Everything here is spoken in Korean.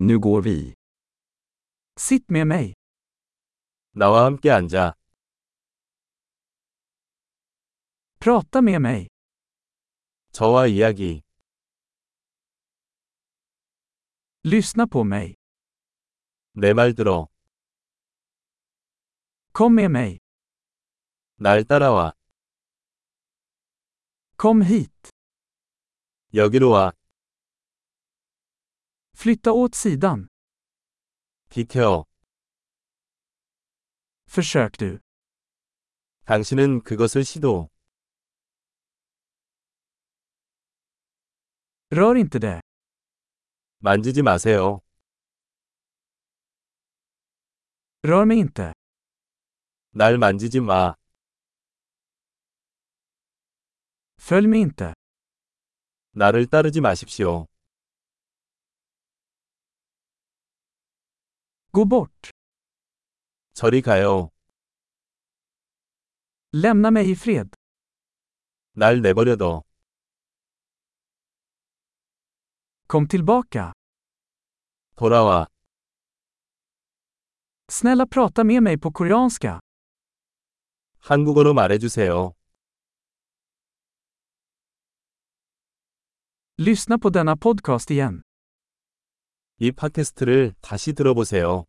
Nu går vi. Sitt med mig. 나와 함께 앉아. Prata med mig. 저와 이야기. Lyssna på mig. 내 말 들어. Kom med mig. 날 따라와. Kom hit. 여기로 와. Flytta åt sidan. 비켜. Försök du. 당신은 그것을 시도. Rör inte det. 만지지 마세요. Rör mig inte. 날 만지지 마. Följ mig inte. 나를 따르지 마십시오. Gå bort. 저리 가요. Lämna mig i fred. 날 내버려둬. Kom tillbaka. 돌아와. Snälla prata med mig på koreanska. 한국어로 말해주세요. Lyssna på denna podcast igen. 이 팟캐스트를 다시 들어보세요.